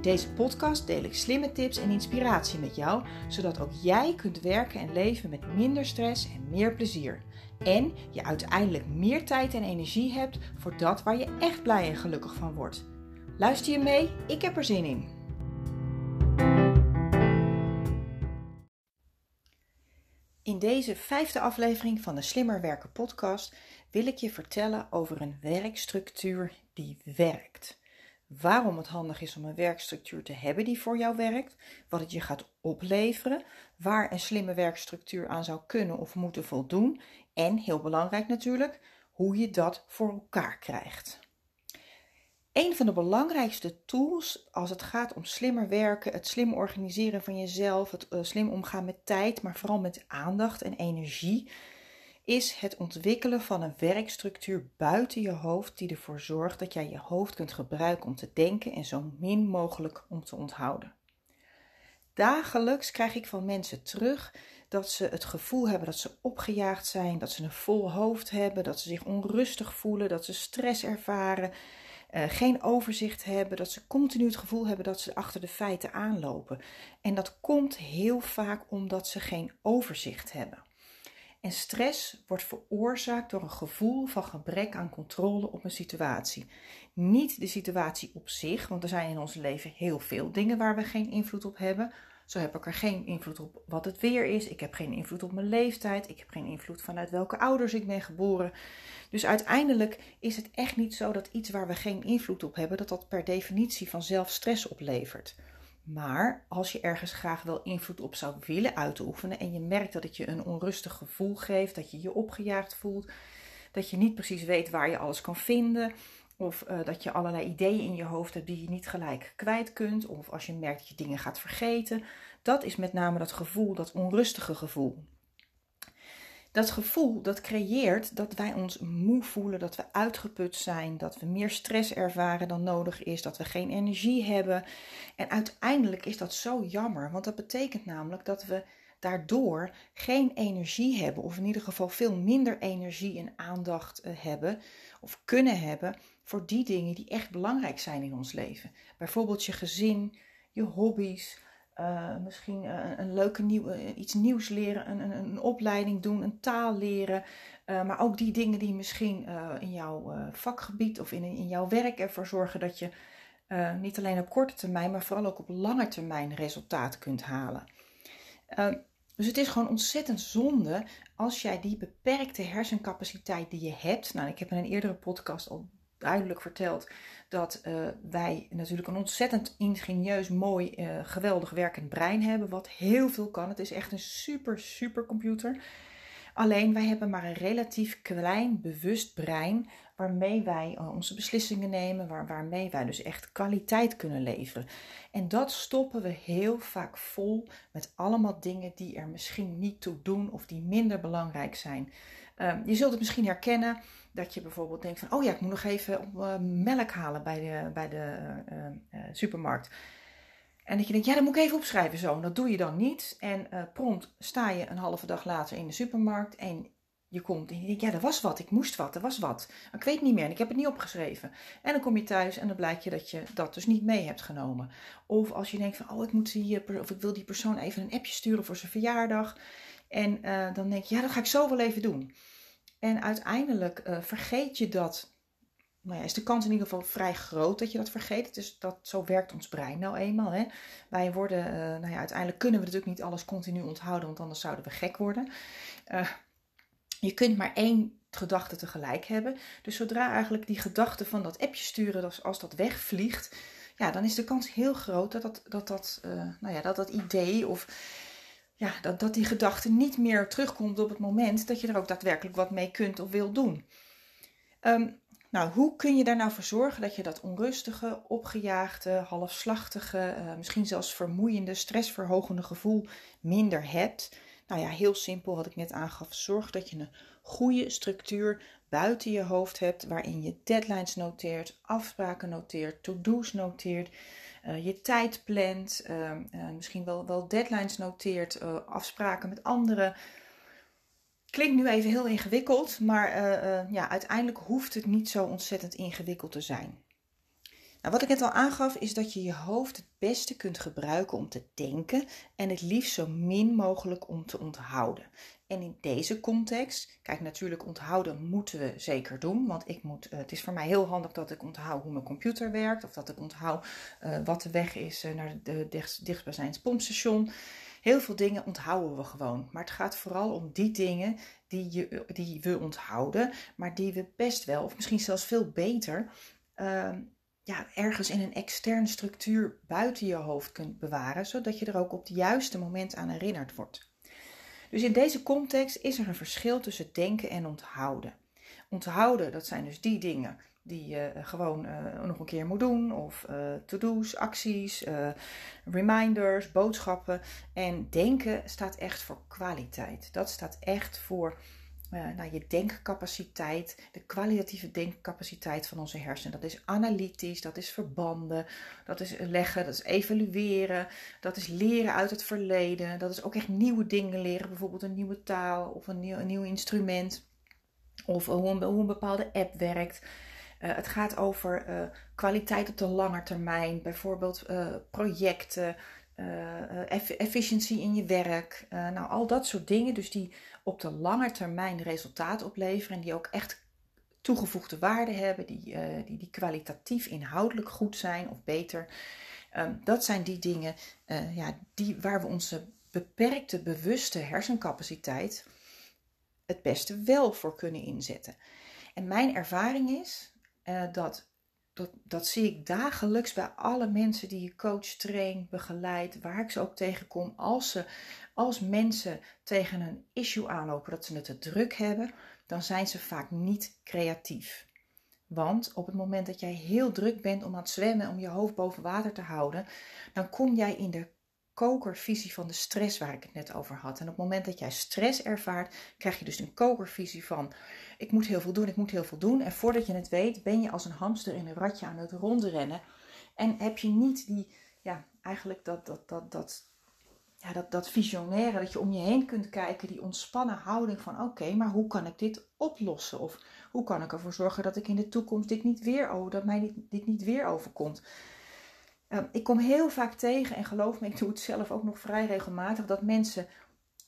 In deze podcast deel ik slimme tips en inspiratie met jou, zodat ook jij kunt werken en leven met minder stress en meer plezier. En je uiteindelijk meer tijd en energie hebt voor dat waar je echt blij en gelukkig van wordt. Luister je mee? Ik heb er zin in. In deze vijfde aflevering van de Slimmer Werken podcast wil ik je vertellen over een werkstructuur die werkt. Waarom het handig is om een werkstructuur te hebben die voor jou werkt, wat het je gaat opleveren, waar een slimme werkstructuur aan zou kunnen of moeten voldoen en, heel belangrijk natuurlijk, hoe je dat voor elkaar krijgt. Een van de belangrijkste tools als het gaat om slimmer werken, het slim organiseren van jezelf, het uh, slim omgaan met tijd, maar vooral met aandacht en energie, is het ontwikkelen van een werkstructuur buiten je hoofd die ervoor zorgt dat jij je hoofd kunt gebruiken om te denken en zo min mogelijk om te onthouden. Dagelijks krijg ik van mensen terug dat ze het gevoel hebben dat ze opgejaagd zijn, dat ze een vol hoofd hebben, dat ze zich onrustig voelen, dat ze stress ervaren uh, geen overzicht hebben, dat ze continu het gevoel hebben dat ze achter de feiten aanlopen. En dat komt heel vaak omdat ze geen overzicht hebben. En stress wordt veroorzaakt door een gevoel van gebrek aan controle op een situatie. Niet de situatie op zich, want er zijn in ons leven heel veel dingen waar we geen invloed op hebben. Zo heb ik er geen invloed op wat het weer is. Ik heb geen invloed op mijn leeftijd. Ik heb geen invloed vanuit welke ouders ik ben geboren. Dus uiteindelijk is het echt niet zo dat iets waar we geen invloed op hebben, dat dat per definitie vanzelf stress oplevert. Maar als je ergens graag wel invloed op zou willen uitoefenen en je merkt dat het je een onrustig gevoel geeft, dat je je opgejaagd voelt, dat je niet precies weet waar je alles kan vinden, of uh, dat je allerlei ideeën in je hoofd hebt die je niet gelijk kwijt kunt, of als je merkt dat je dingen gaat vergeten, dat is met name dat gevoel, dat onrustige gevoel. Dat gevoel dat creëert dat wij ons moe voelen, dat we uitgeput zijn, dat we meer stress ervaren dan nodig is, dat we geen energie hebben. En uiteindelijk is dat zo jammer, want dat betekent namelijk dat we daardoor geen energie hebben, of in ieder geval veel minder energie en aandacht eh, hebben of kunnen hebben voor die dingen die echt belangrijk zijn in ons leven. Bijvoorbeeld je gezin, je hobby's, uh, misschien uh, een leuke nieuw, uh, iets nieuws leren, een, een, een, opleiding doen, een taal leren. maar ook die dingen die misschien in jouw vakgebied of in, in jouw werk ervoor zorgen dat je niet alleen op korte termijn, maar vooral ook op lange termijn resultaat kunt halen. dus het is gewoon ontzettend zonde als jij die beperkte hersencapaciteit die je hebt. Nou, ik heb in een eerdere podcast al duidelijk verteld dat uh, wij natuurlijk een ontzettend ingenieus, mooi, uh, geweldig werkend brein hebben, wat heel veel kan. Het is echt een super, super computer. Alleen wij hebben maar een relatief klein, bewust brein waarmee wij uh, onze beslissingen nemen, waar, waarmee wij dus echt kwaliteit kunnen leveren. En dat stoppen we heel vaak vol met allemaal dingen die er misschien niet toe doen of die minder belangrijk zijn. Ehm, je zult het misschien herkennen dat je bijvoorbeeld denkt van, oh ja, ik moet nog even uh, melk halen bij de, bij de uh, uh, supermarkt. En dat je denkt, ja, dat moet ik even opschrijven zo. Dat doe je dan niet. En prompt sta je een halve dag later in de supermarkt en je komt en je denkt, ja, er was wat, ik moest wat, er was wat. Maar ik weet niet meer en ik heb het niet opgeschreven. En dan kom je thuis en dan blijkt je dat je dat dus niet mee hebt genomen. Of als je denkt van, oh, ik, moet die, of ik wil die persoon even een appje sturen voor zijn verjaardag. En dan denk je, ja, dat ga ik zo wel even doen. En uiteindelijk uh, vergeet je dat. Nou ja, is de kans in ieder geval vrij groot dat je dat vergeet. Dus dat, zo werkt ons brein nou eenmaal. Hè. Wij worden, uh, nou ja, uiteindelijk kunnen we natuurlijk niet alles continu onthouden, want anders zouden we gek worden. Uh, je kunt maar één gedachte tegelijk hebben. Dus zodra eigenlijk die gedachte van dat appje sturen, als, dat wegvliegt, ja, dan is de kans heel groot dat dat, dat, dat, nou ja, dat, dat idee of ja, dat, dat die gedachte niet meer terugkomt op het moment dat je er ook daadwerkelijk wat mee kunt of wil doen. Um, Nou, hoe kun je daar nou voor zorgen dat je dat onrustige, opgejaagde, halfslachtige, uh, misschien zelfs vermoeiende, stressverhogende gevoel minder hebt? Nou ja, heel simpel wat ik net aangaf. Zorg dat je een goede structuur buiten je hoofd hebt, waarin je deadlines noteert, afspraken noteert, to-do's noteert, uh, je tijd plant, uh, misschien wel, wel deadlines noteert, afspraken met anderen. Klinkt nu even heel ingewikkeld, maar ja, uiteindelijk hoeft het niet zo ontzettend ingewikkeld te zijn. Nou, wat ik net al aangaf, is dat je je hoofd het beste kunt gebruiken om te denken en het liefst zo min mogelijk om te onthouden. En in deze context, kijk, natuurlijk onthouden moeten we zeker doen, want ik moet, uh, het is voor mij heel handig dat ik onthoud hoe mijn computer werkt, of dat ik onthoud uh, wat de weg is uh, naar de dichtstbijzijnde pompstation. Heel veel dingen onthouden we gewoon, maar het gaat vooral om die dingen die, je, die we onthouden, maar die we best wel, of misschien zelfs veel beter, ehm, ja, ergens in een externe structuur buiten je hoofd kunt bewaren, zodat je er ook op het juiste moment aan herinnerd wordt. Dus in deze context is er een verschil tussen denken en onthouden. Onthouden, dat zijn dus die dingen die je gewoon uh, nog een keer moet doen, of uh, to-do's, acties, reminders, boodschappen. En denken staat echt voor kwaliteit. Dat staat echt voor uh, nou, je denkcapaciteit, de kwalitatieve denkcapaciteit van onze hersenen. Dat is analytisch, dat is verbanden, dat is leggen, dat is evalueren, dat is leren uit het verleden, dat is ook echt nieuwe dingen leren, bijvoorbeeld een nieuwe taal of een nieuw, nieuw instrument of hoe een, bepaalde app werkt. Uh, het gaat over uh, kwaliteit op de lange termijn, bijvoorbeeld projecten, efficiëntie in je werk, nou al dat soort dingen. Dus die op de lange termijn resultaat opleveren en die ook echt toegevoegde waarde hebben, die, die, die kwalitatief inhoudelijk goed zijn of beter. Um, dat zijn die dingen ja, die, waar we onze beperkte bewuste hersencapaciteit het beste wel voor kunnen inzetten. En mijn ervaring is dat, dat, dat zie ik dagelijks bij alle mensen die je coach, train, begeleid, waar ik ze ook tegenkom, als ze als mensen tegen een issue aanlopen dat ze het te druk hebben, dan zijn ze vaak niet creatief. Want op het moment dat jij heel druk bent om aan het zwemmen, om je hoofd boven water te houden, dan kom jij in de kokervisie van de stress waar ik het net over had. En op het moment dat jij stress ervaart, krijg je dus een kokervisie van ik moet heel veel doen, ik moet heel veel doen. En voordat je het weet, ben je als een hamster in een ratje aan het rondrennen. En heb je niet die, ja, eigenlijk dat, dat, dat, dat ja, dat, dat visionaire, dat je om je heen kunt kijken, die ontspannen houding van oké, maar hoe kan ik dit oplossen? Of hoe kan ik ervoor zorgen dat ik in de toekomst dit niet weer over, dat mij dit niet weer overkomt? Uh, ik kom heel vaak tegen, en geloof me, ik doe het zelf ook nog vrij regelmatig, dat mensen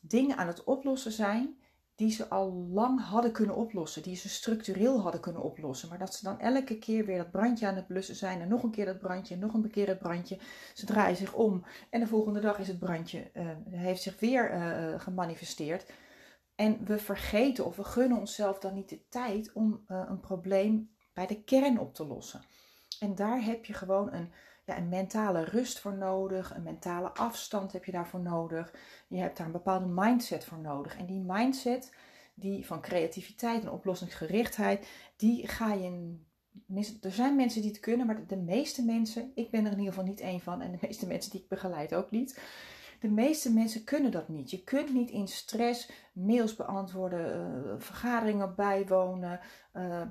dingen aan het oplossen zijn die ze al lang hadden kunnen oplossen, die ze structureel hadden kunnen oplossen. Maar dat ze dan elke keer weer dat brandje aan het blussen zijn en nog een keer dat brandje en nog een keer het brandje. Ze draaien zich om en de volgende dag is het brandje, uh, heeft zich weer uh, gemanifesteerd. En we vergeten of we gunnen onszelf dan niet de tijd om een probleem bij de kern op te lossen. En daar heb je gewoon een ja, een mentale rust voor nodig, een mentale afstand heb je daarvoor nodig. Je hebt daar een bepaalde mindset voor nodig. En die mindset die van creativiteit en oplossingsgerichtheid, die ga je. Er zijn mensen die het kunnen, maar de meeste mensen, ik ben er in ieder geval niet één van, en de meeste mensen die ik begeleid ook niet. De meeste mensen kunnen dat niet. Je kunt niet in stress mails beantwoorden, uh, vergaderingen bijwonen, uh,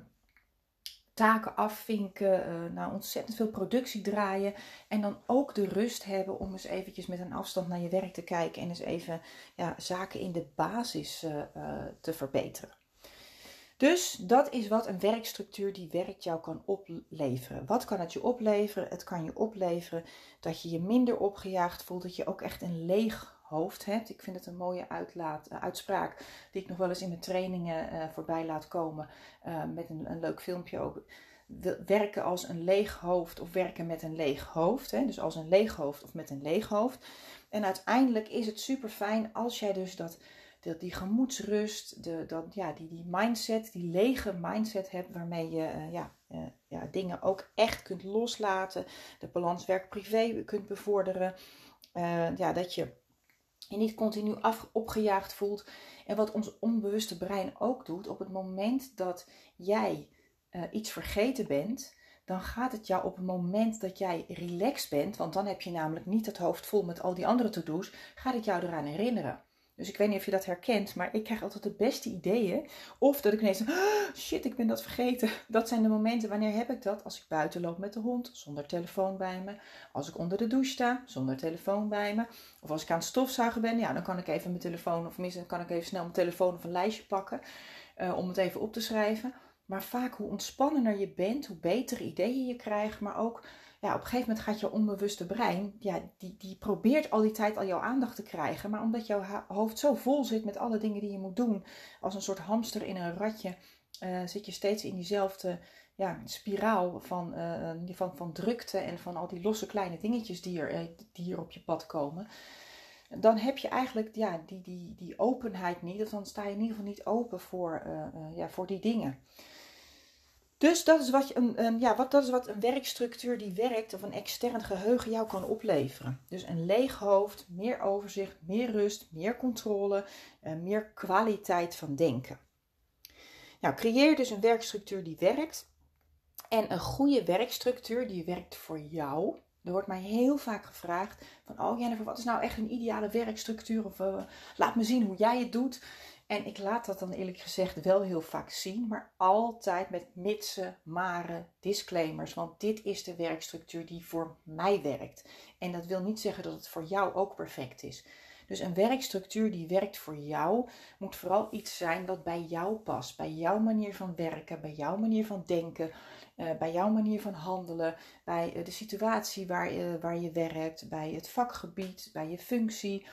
taken afvinken, uh, nou ontzettend veel productie draaien en dan ook de rust hebben om eens eventjes met een afstand naar je werk te kijken en eens even ja, zaken in de basis uh, uh, te verbeteren. Dus dat is wat een werkstructuur die werkt jou kan opleveren. Wat kan het je opleveren? Het kan je opleveren dat je je minder opgejaagd voelt, dat je ook echt een leeg hoofd hebt. Ik vind het een mooie uitlaat, uh, uitspraak die ik nog wel eens in mijn trainingen uh, voorbij laat komen. Uh, met een, een, leuk filmpje ook. Werken als een leeg hoofd of werken met een leeg hoofd. Hè? Dus als een leeg hoofd of met een leeg hoofd. En uiteindelijk is het super fijn als jij dus dat, dat die gemoedsrust, de, dat, ja, die, die mindset, die lege mindset hebt waarmee je ja, ja, dingen ook echt kunt loslaten. De balans werk-privé kunt bevorderen. ja, dat je je niet continu af, opgejaagd voelt. En wat ons onbewuste brein ook doet, op het moment dat jij iets vergeten bent, dan gaat het jou op het moment dat jij relaxed bent, want dan heb je namelijk niet het hoofd vol met al die andere to-do's, gaat het jou eraan herinneren. Dus ik weet niet of je dat herkent, maar ik krijg altijd de beste ideeën. Of dat ik ineens, oh, shit, ik ben dat vergeten. Dat zijn de momenten, wanneer heb ik dat? Als ik buiten loop met de hond, zonder telefoon bij me. Als ik onder de douche sta, zonder telefoon bij me. Of als ik aan het stofzuigen ben, ja, dan kan ik even mijn telefoon, of minstens kan ik even snel mijn telefoon of een lijstje pakken. Uh, om het even op te schrijven. Maar vaak hoe ontspannender je bent, hoe betere ideeën je krijgt. Maar ook ja, op een gegeven moment gaat je onbewuste brein, ja, die, die probeert al die tijd al jouw aandacht te krijgen. Maar omdat jouw hoofd zo vol zit met alle dingen die je moet doen, als een soort hamster in een ratje, uh, zit je steeds in diezelfde ja, spiraal van, uh, van, van drukte en van al die losse kleine dingetjes die er, die hier op je pad komen. Dan heb je eigenlijk ja, die, die, die openheid niet, of dan sta je in ieder geval niet open voor, ja, voor die dingen. Dus dat is, wat een, een, ja, wat, dat is wat een werkstructuur die werkt of een extern geheugen jou kan opleveren. Dus een leeg hoofd, meer overzicht, meer rust, meer controle, uh, meer kwaliteit van denken. Nou, creëer dus een werkstructuur die werkt. En een goede werkstructuur die werkt voor jou. Er wordt mij heel vaak gevraagd van, oh Jennifer, wat is nou echt een ideale werkstructuur? Of uh, laat me zien hoe jij het doet. En ik laat dat dan eerlijk gezegd wel heel vaak zien, maar altijd met mitsen, maren, disclaimers. Want dit is de werkstructuur die voor mij werkt. En dat wil niet zeggen dat het voor jou ook perfect is. Dus een werkstructuur die werkt voor jou moet vooral iets zijn wat bij jou past. Bij jouw manier van werken, bij jouw manier van denken, uh, bij jouw manier van handelen, bij uh, de situatie waar, waar je werkt, bij het vakgebied, bij je functie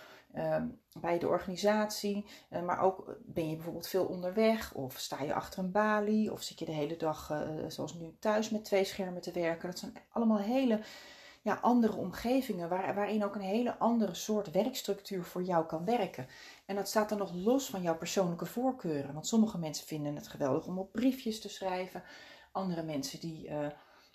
bij de organisatie. Uh, maar ook ben je bijvoorbeeld veel onderweg of sta je achter een balie of zit je de hele dag uh, zoals nu thuis met twee schermen te werken. Dat zijn allemaal hele ja, andere omgevingen waar, waarin ook een hele andere soort werkstructuur voor jou kan werken. En dat staat dan nog los van jouw persoonlijke voorkeuren. Want sommige mensen vinden het geweldig om op briefjes te schrijven. Andere mensen die uh,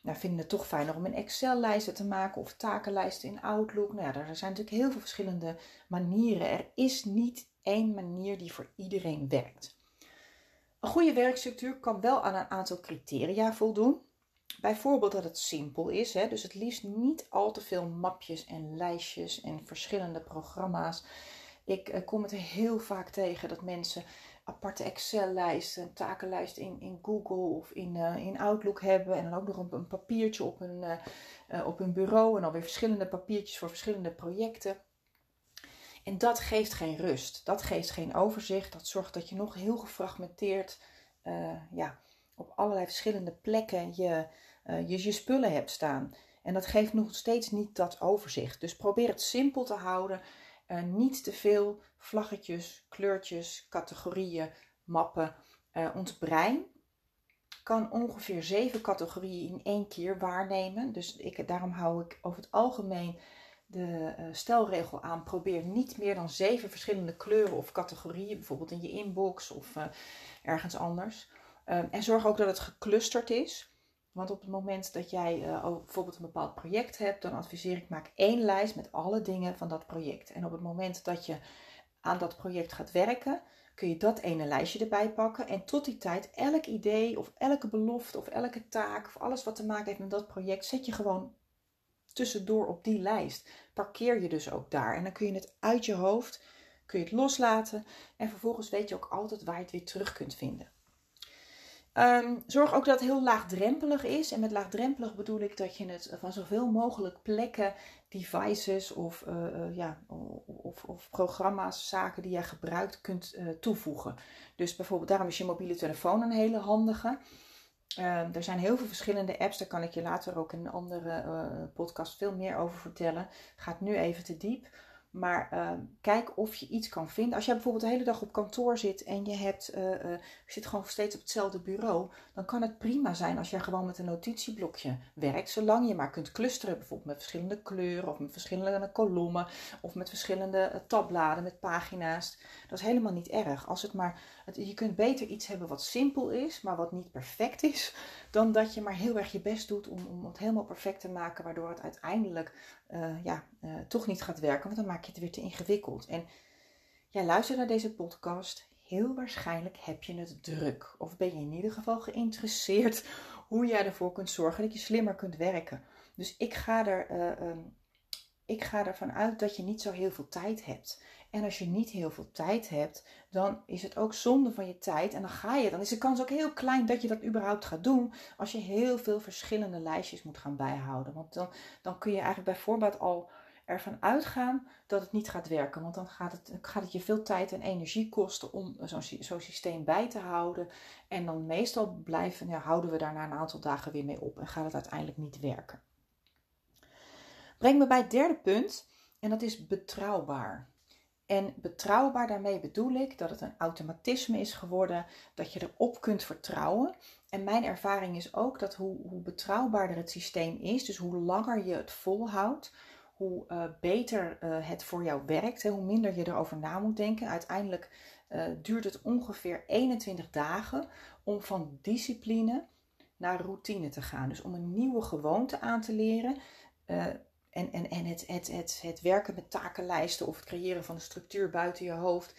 nou, vinden het toch fijner om een Excel-lijsten te maken of takenlijsten in Outlook. Nou ja, er zijn natuurlijk heel veel verschillende manieren. Er is niet één manier die voor iedereen werkt. Een goede werkstructuur kan wel aan een aantal criteria voldoen. Bijvoorbeeld dat het simpel is, hè? dus het liefst niet al te veel mapjes en lijstjes en verschillende programma's. Ik uh, kom het heel vaak tegen dat mensen aparte Excel-lijsten, takenlijsten in, in Google of in, uh, in Outlook hebben. En dan ook nog een, een papiertje op hun, uh, uh, op hun bureau. En dan weer verschillende papiertjes voor verschillende projecten. En dat geeft geen rust. Dat geeft geen overzicht. Dat zorgt dat je nog heel gefragmenteerd ja, op allerlei verschillende plekken je, je, je spullen hebt staan. En dat geeft nog steeds niet dat overzicht. Dus probeer het simpel te houden. Uh, niet te veel vlaggetjes, kleurtjes, categorieën, mappen. Uh, ons brein kan ongeveer zeven categorieën in één keer waarnemen. Dus ik, daarom hou ik over het algemeen de uh, stelregel aan. Probeer niet meer dan zeven verschillende kleuren of categorieën, bijvoorbeeld in je inbox of ergens anders. en zorg ook dat het geclusterd is. Want op het moment dat jij uh, bijvoorbeeld een bepaald project hebt, dan adviseer ik maak één lijst met alle dingen van dat project. En op het moment dat je aan dat project gaat werken, kun je dat ene lijstje erbij pakken. En tot die tijd elk idee of elke belofte of elke taak of alles wat te maken heeft met dat project, zet je gewoon tussendoor op die lijst. Parkeer je dus ook daar. En dan kun je het uit je hoofd, kun je het loslaten. En vervolgens weet je ook altijd waar je het weer terug kunt vinden. Um, zorg ook dat het heel laagdrempelig is. En met laagdrempelig bedoel ik dat je het van zoveel mogelijk plekken, devices of, uh, ja, of, of, programma's, zaken die jij gebruikt, kunt uh, toevoegen. Dus bijvoorbeeld, daarom is je mobiele telefoon een hele handige. Uh, er zijn heel veel verschillende apps, daar kan ik je later ook in een andere podcast veel meer over vertellen. Gaat nu even te diep. Maar uh, kijk of je iets kan vinden. Als jij bijvoorbeeld de hele dag op kantoor zit en je, hebt, uh, uh, zit gewoon steeds op hetzelfde bureau, dan kan het prima zijn als jij gewoon met een notitieblokje werkt, zolang je maar kunt clusteren, bijvoorbeeld met verschillende kleuren of met verschillende kolommen of met verschillende tabbladen met pagina's. Dat is helemaal niet erg. Als het maar, je kunt beter iets hebben wat simpel is, maar wat niet perfect is, dan dat je maar heel erg je best doet om, om het helemaal perfect te maken, waardoor het uiteindelijk uh, ja, uh, toch niet gaat werken, want dan maak je het weer te ingewikkeld. En jij luistert naar deze podcast. heel waarschijnlijk heb je het druk. Of ben je in ieder geval geïnteresseerd hoe jij ervoor kunt zorgen dat je slimmer kunt werken. Dus ik ga, er, uh, um, ik ga ervan uit dat je niet zo heel veel tijd hebt. En als je niet heel veel tijd hebt, dan is het ook zonde van je tijd. En dan ga je, dan is de kans ook heel klein dat je dat überhaupt gaat doen. Als je heel veel verschillende lijstjes moet gaan bijhouden. Want dan, dan kun je eigenlijk bijvoorbeeld al ervan uitgaan dat het niet gaat werken. Want dan gaat het, gaat het je veel tijd en energie kosten om zo'n zo systeem bij te houden. En dan meestal blijven, ja, houden we daar na een aantal dagen weer mee op en gaat het uiteindelijk niet werken. Breng me bij het derde punt en dat is betrouwbaar. En betrouwbaar, daarmee bedoel ik dat het een automatisme is geworden, dat je erop kunt vertrouwen. En mijn ervaring is ook dat hoe, hoe betrouwbaarder het systeem is, dus hoe langer je het volhoudt, hoe uh, beter uh, het voor jou werkt, hè, hoe minder je erover na moet denken. Uiteindelijk uh, duurt het ongeveer 21 dagen om van discipline naar routine te gaan. Dus om een nieuwe gewoonte aan te leren. En en, en het, het, het, werken met takenlijsten of het creëren van een structuur buiten je hoofd.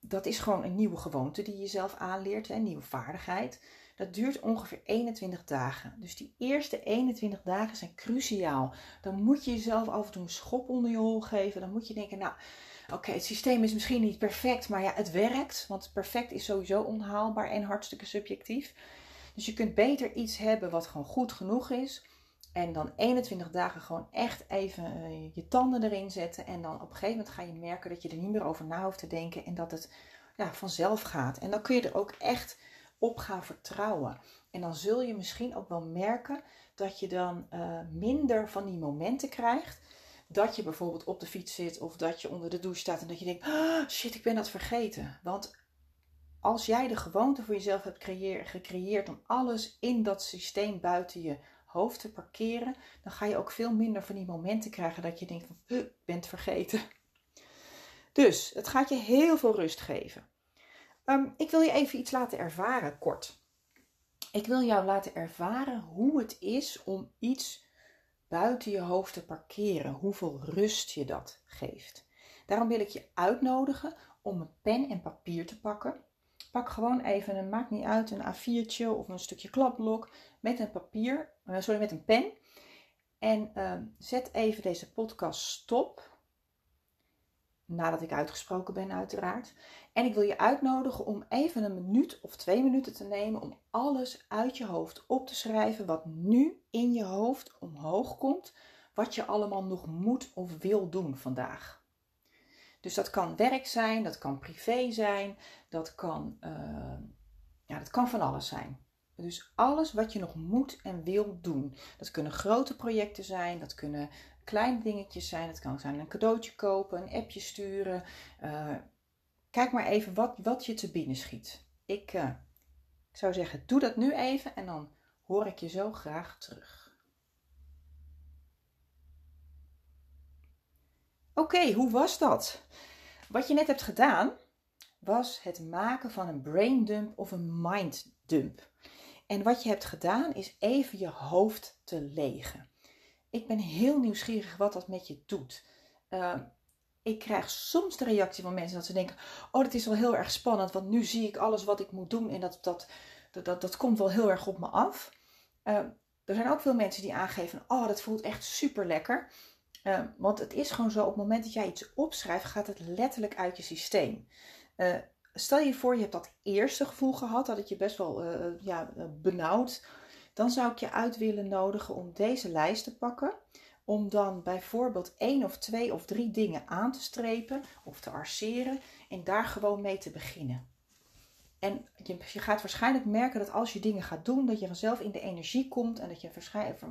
dat is gewoon een nieuwe gewoonte die je zelf aanleert, een nieuwe vaardigheid. Dat duurt ongeveer 21 dagen. Dus die eerste 21 dagen zijn cruciaal. Dan moet je jezelf af en toe een schop onder je hol geven. Dan moet je denken, nou, oké, het systeem is misschien niet perfect, maar ja, het werkt. Want perfect is sowieso onhaalbaar en hartstikke subjectief. Dus je kunt beter iets hebben wat gewoon goed genoeg is. En dan 21 dagen gewoon echt even eh, je tanden erin zetten. En dan op een gegeven moment ga je merken dat je er niet meer over na hoeft te denken. En dat het ja, vanzelf gaat. En dan kun je er ook echt op gaan vertrouwen. En dan zul je misschien ook wel merken dat je dan uh, minder van die momenten krijgt. Dat je bijvoorbeeld op de fiets zit of dat je onder de douche staat en dat je denkt: oh, shit, ik ben dat vergeten. Want als jij de gewoonte voor jezelf hebt gecreëerd om alles in dat systeem buiten je hoofd te parkeren, dan ga je ook veel minder van die momenten krijgen dat je denkt: van, huh, ik ben het vergeten. Dus het gaat je heel veel rust geven. Ehm, ik wil je even iets laten ervaren, kort. Ik wil jou laten ervaren hoe het is om iets buiten je hoofd te parkeren. Hoeveel rust je dat geeft. Daarom wil ik je uitnodigen om een pen en papier te pakken. Pak gewoon even, een maakt niet uit, een A4'tje of een stukje klapblok met een papier, uh, sorry, met een pen. En ehm, zet even deze podcast stop nadat ik uitgesproken ben uiteraard. En ik wil je uitnodigen om even een minuut of twee minuten te nemen om alles uit je hoofd op te schrijven wat nu in je hoofd omhoog komt, wat je allemaal nog moet of wil doen vandaag. Dus dat kan werk zijn, dat kan privé zijn, dat kan, uh, ja, dat kan van alles zijn. Dus alles wat je nog moet en wil doen. Dat kunnen grote projecten zijn, dat kunnen kleine dingetjes zijn. Het kan zijn een cadeautje kopen, een appje sturen. Uh, kijk maar even wat, wat je te binnen schiet. Ik, uh, ik zou zeggen, doe dat nu even en dan hoor ik je zo graag terug. Oké, hoe was dat? Wat je net hebt gedaan, was het maken van een brain dump of een mind dump. En wat je hebt gedaan, is even je hoofd te legen. Ik ben heel nieuwsgierig wat dat met je doet. Ehm, ik krijg soms de reactie van mensen dat ze denken: Oh, dat is wel heel erg spannend, want nu zie ik alles wat ik moet doen en dat, dat, dat, dat, dat komt wel heel erg op me af. Ehm, er zijn ook veel mensen die aangeven: Oh, dat voelt echt super lekker. Ehm, want het is gewoon zo: op het moment dat jij iets opschrijft, gaat het letterlijk uit je systeem. Uh, stel je voor, je hebt dat eerste gevoel gehad, dat het je best wel uh, ja, benauwd dan zou ik je uit willen nodigen om deze lijst te pakken. Om dan bijvoorbeeld één of twee of drie dingen aan te strepen of te arceren en daar gewoon mee te beginnen. En je, gaat waarschijnlijk merken dat als je dingen gaat doen, dat je vanzelf in de energie komt en dat je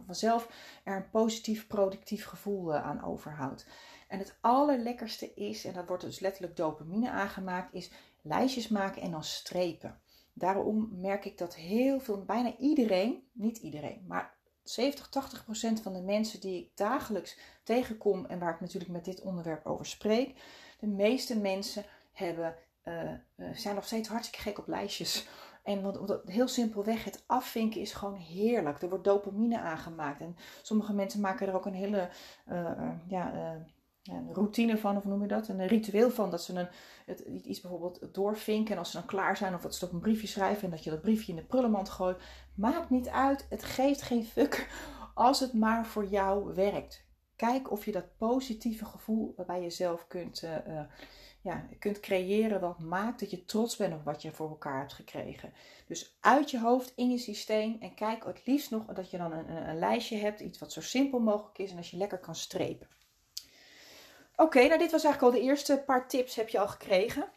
vanzelf er een positief, productief gevoel eh, aan overhoudt. En het allerlekkerste is, en daar wordt dus letterlijk dopamine aangemaakt, is lijstjes maken en dan strepen. Daarom merk ik dat heel veel, bijna iedereen, niet iedereen, maar 70, 80 procent van de mensen die ik dagelijks tegenkom en waar ik natuurlijk met dit onderwerp over spreek, de meeste mensen hebben, zijn nog steeds hartstikke gek op lijstjes. En want, heel simpelweg, het afvinken is gewoon heerlijk. Er wordt dopamine aangemaakt. En sommige mensen maken er ook een hele uh, ja, een routine van, of noem je dat? Een ritueel van dat ze een, iets bijvoorbeeld doorvinken. En als ze dan klaar zijn, of dat ze op een briefje schrijven en dat je dat briefje in de prullenmand gooit. Maakt niet uit. Het geeft geen fuck als het maar voor jou werkt. Kijk of je dat positieve gevoel bij jezelf kunt, ja, kunt creëren. Wat maakt dat je trots bent op wat je voor elkaar hebt gekregen. Dus uit je hoofd, in je systeem. En kijk het liefst nog dat je dan een, een, lijstje hebt. Iets wat zo simpel mogelijk is. En als je lekker kan strepen. Oké, nou dit was eigenlijk al de eerste paar tips heb je al gekregen.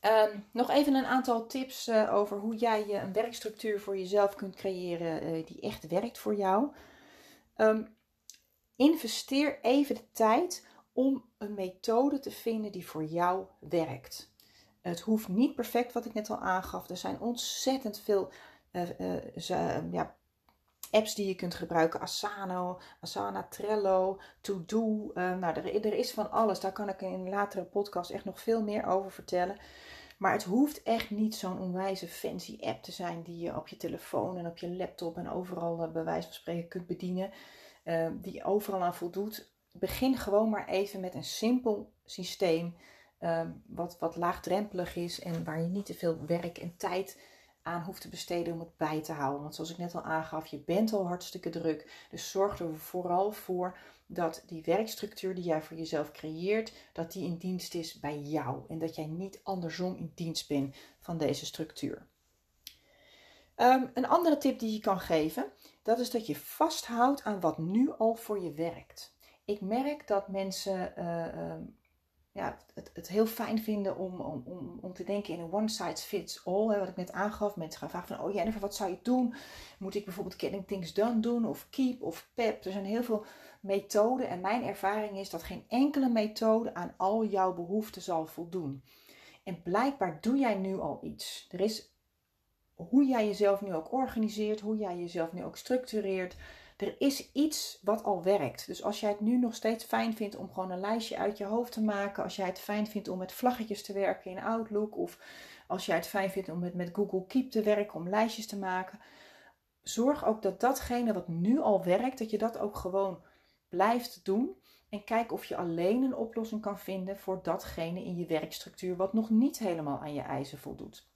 Ehm, nog even een aantal tips uh, over hoe jij uh, een werkstructuur voor jezelf kunt creëren uh, die echt werkt voor jou. Um, investeer even de tijd om een methode te vinden die voor jou werkt. Het hoeft niet perfect, wat ik net al aangaf. Er zijn ontzettend veel ja, apps die je kunt gebruiken. Asano, Asana, Trello, To Do. Uh, nou, er, er, is van alles. Daar kan ik in een latere podcast echt nog veel meer over vertellen. Maar het hoeft echt niet zo'n onwijze fancy app te zijn die je op je telefoon en op je laptop en overal uh, bij wijze van spreken kunt bedienen. Uh, die overal aan voldoet. Begin gewoon maar even met een simpel systeem. wat, wat laagdrempelig is en waar je niet te veel werk en tijd aan hoeft te besteden om het bij te houden. Want zoals ik net al aangaf, je bent al hartstikke druk. Dus zorg er vooral voor dat die werkstructuur die jij voor jezelf creëert, dat die in dienst is bij jou. En dat jij niet andersom in dienst bent van deze structuur. Um, een andere tip die je kan geven, dat is dat je vasthoudt aan wat nu al voor je werkt. Ik merk dat mensen uh, ja, het, het heel fijn vinden om, om, om, om te denken in een one size fits all. Wat ik net aangaf. Mensen gaan vragen van, oh Jennifer, wat zou je doen? Moet ik bijvoorbeeld Getting Things Done doen? Of Keep of PEP? Er zijn heel veel methoden. En mijn ervaring is dat geen enkele methode aan al jouw behoeften zal voldoen. En blijkbaar doe jij nu al iets. Er is hoe jij jezelf nu ook organiseert, hoe jij jezelf nu ook structureert er is iets wat al werkt. Dus als jij het nu nog steeds fijn vindt om gewoon een lijstje uit je hoofd te maken, als jij het fijn vindt om met vlaggetjes te werken in Outlook, of als jij het fijn vindt om met, met Google Keep te werken, om lijstjes te maken, zorg ook dat datgene wat nu al werkt, dat je dat ook gewoon blijft doen. En kijk of je alleen een oplossing kan vinden voor datgene in je werkstructuur wat nog niet helemaal aan je eisen voldoet.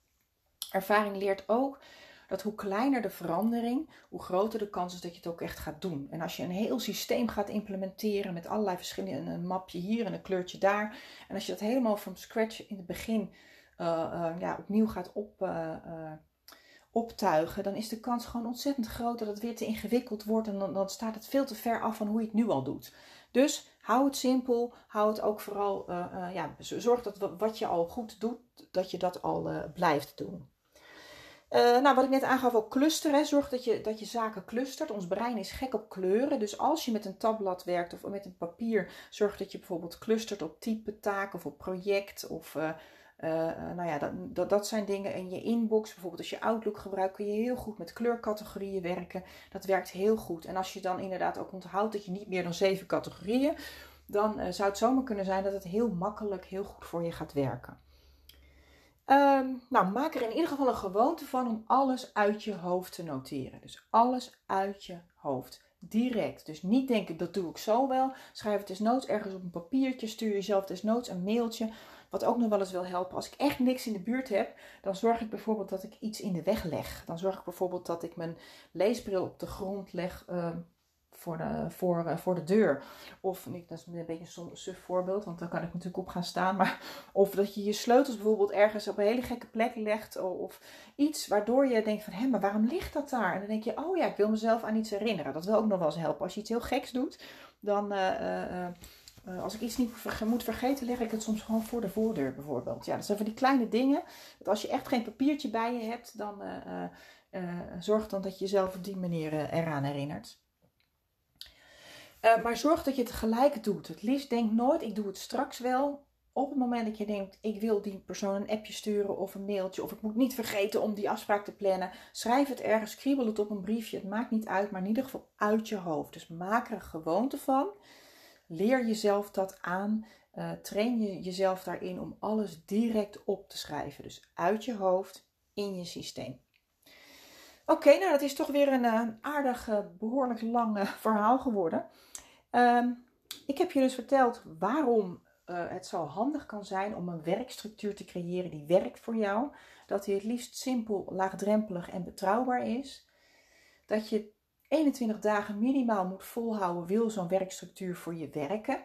Ervaring leert ook dat hoe kleiner de verandering, hoe groter de kans is dat je het ook echt gaat doen. En als je een heel systeem gaat implementeren met allerlei verschillende, een mapje hier en een kleurtje daar. En als je dat helemaal van scratch in het begin uh, uh, ja, opnieuw gaat op, uh, optuigen, dan is de kans gewoon ontzettend groot dat het weer te ingewikkeld wordt. En dan, dan staat het veel te ver af van hoe je het nu al doet. Dus hou het simpel. Hou het ook vooral, ja, zorg dat wat je al goed doet, dat je dat al blijft doen. Uh, nou, wat ik net aangaf, ook clusteren. Zorg dat je, dat je zaken clustert. Ons brein is gek op kleuren. Dus als je met een tabblad werkt of met een papier, zorg dat je bijvoorbeeld clustert op type taak of op project. Of uh, uh, nou ja, dat, dat, dat zijn dingen in je inbox. Bijvoorbeeld als je Outlook gebruikt, kun je heel goed met kleurcategorieën werken. Dat werkt heel goed. En als je dan inderdaad ook onthoudt dat je niet meer dan zeven categorieën, dan zou het zomaar kunnen zijn dat het heel makkelijk, heel goed voor je gaat werken. Um, nou, maak er in ieder geval een gewoonte van om alles uit je hoofd te noteren. Dus alles uit je hoofd. Direct. Dus niet denken, dat doe ik zo wel. Schrijf het desnoods ergens op een papiertje. Stuur jezelf desnoods een mailtje. Wat ook nog wel eens wil helpen. Als ik echt niks in de buurt heb, dan zorg ik bijvoorbeeld dat ik iets in de weg leg. Dan zorg ik bijvoorbeeld dat ik mijn leesbril op de grond leg. Uh, voor de, voor, eh, voor de deur. Of, dat is een beetje een suf voorbeeld, want daar kan ik natuurlijk op gaan staan. Maar, of dat je je sleutels bijvoorbeeld ergens op een hele gekke plek legt. Of iets waardoor je denkt van, hé, maar waarom ligt dat daar? En dan denk je, oh ja, ik wil mezelf aan iets herinneren. Dat wil ook nog wel eens helpen. Als je iets heel geks doet, dan... Uh, als ik iets niet moet vergeten, leg ik het soms gewoon voor de voordeur bijvoorbeeld. Ja, dat zijn van die kleine dingen. Dat als je echt geen papiertje bij je hebt, dan zorg dan dat je jezelf op die manier eraan herinnert. Uh, maar zorg dat je het gelijk doet. Het liefst denk nooit, ik doe het straks wel. Op het moment dat je denkt, ik wil die persoon een appje sturen of een mailtje, of ik moet niet vergeten om die afspraak te plannen, schrijf het ergens, kriebel het op een briefje. Het maakt niet uit, maar in ieder geval uit je hoofd. Dus maak er gewoonte van. Leer jezelf dat aan. Uh, train je jezelf daarin om alles direct op te schrijven. Dus uit je hoofd, in je systeem. Oké, nou dat is toch weer een uh, aardig, behoorlijk lang verhaal geworden. Um, ik heb je dus verteld waarom het zo handig kan zijn om een werkstructuur te creëren die werkt voor jou. Dat die het liefst simpel, laagdrempelig en betrouwbaar is. Dat je 21 dagen minimaal moet volhouden, wil zo'n werkstructuur voor je werken.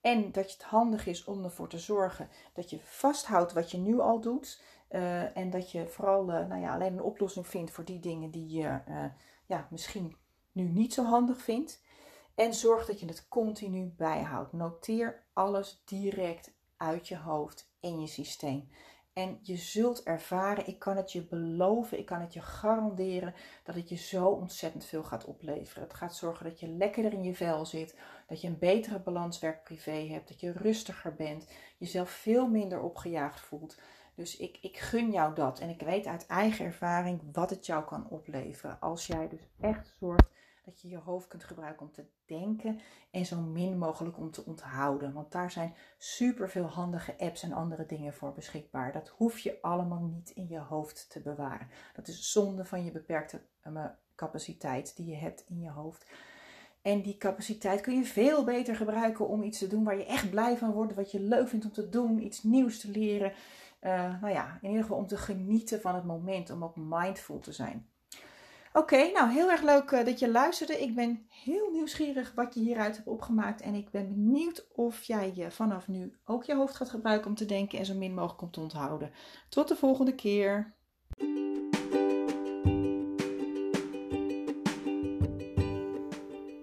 En dat het handig is om ervoor te zorgen dat je vasthoudt wat je nu al doet. Uh, en dat je vooral uh, nou ja, alleen een oplossing vindt voor die dingen die je uh, ja, misschien nu niet zo handig vindt. En zorg dat je het continu bijhoudt. Noteer alles direct uit je hoofd in je systeem. En je zult ervaren, ik kan het je beloven, ik kan het je garanderen, dat het je zo ontzettend veel gaat opleveren. Het gaat zorgen dat je lekkerder in je vel zit, dat je een betere balans werk-privé hebt, dat je rustiger bent, jezelf veel minder opgejaagd voelt. Dus ik, ik gun jou dat en ik weet uit eigen ervaring wat het jou kan opleveren. Als jij dus echt zorgt dat je je hoofd kunt gebruiken om te denken en zo min mogelijk om te onthouden. Want daar zijn super veel handige apps en andere dingen voor beschikbaar. Dat hoef je allemaal niet in je hoofd te bewaren. Dat is zonde van je beperkte uh, capaciteit die je hebt in je hoofd. En die capaciteit kun je veel beter gebruiken om iets te doen waar je echt blij van wordt, wat je leuk vindt om te doen, iets nieuws te leren. Uh, nou ja, in ieder geval om te genieten van het moment, om ook mindful te zijn. Oké, nou heel erg leuk uh, dat je luisterde. Ik ben heel nieuwsgierig wat je hieruit hebt opgemaakt. En ik ben benieuwd of jij je vanaf nu ook je hoofd gaat gebruiken om te denken en zo min mogelijk om te onthouden. Tot de volgende keer.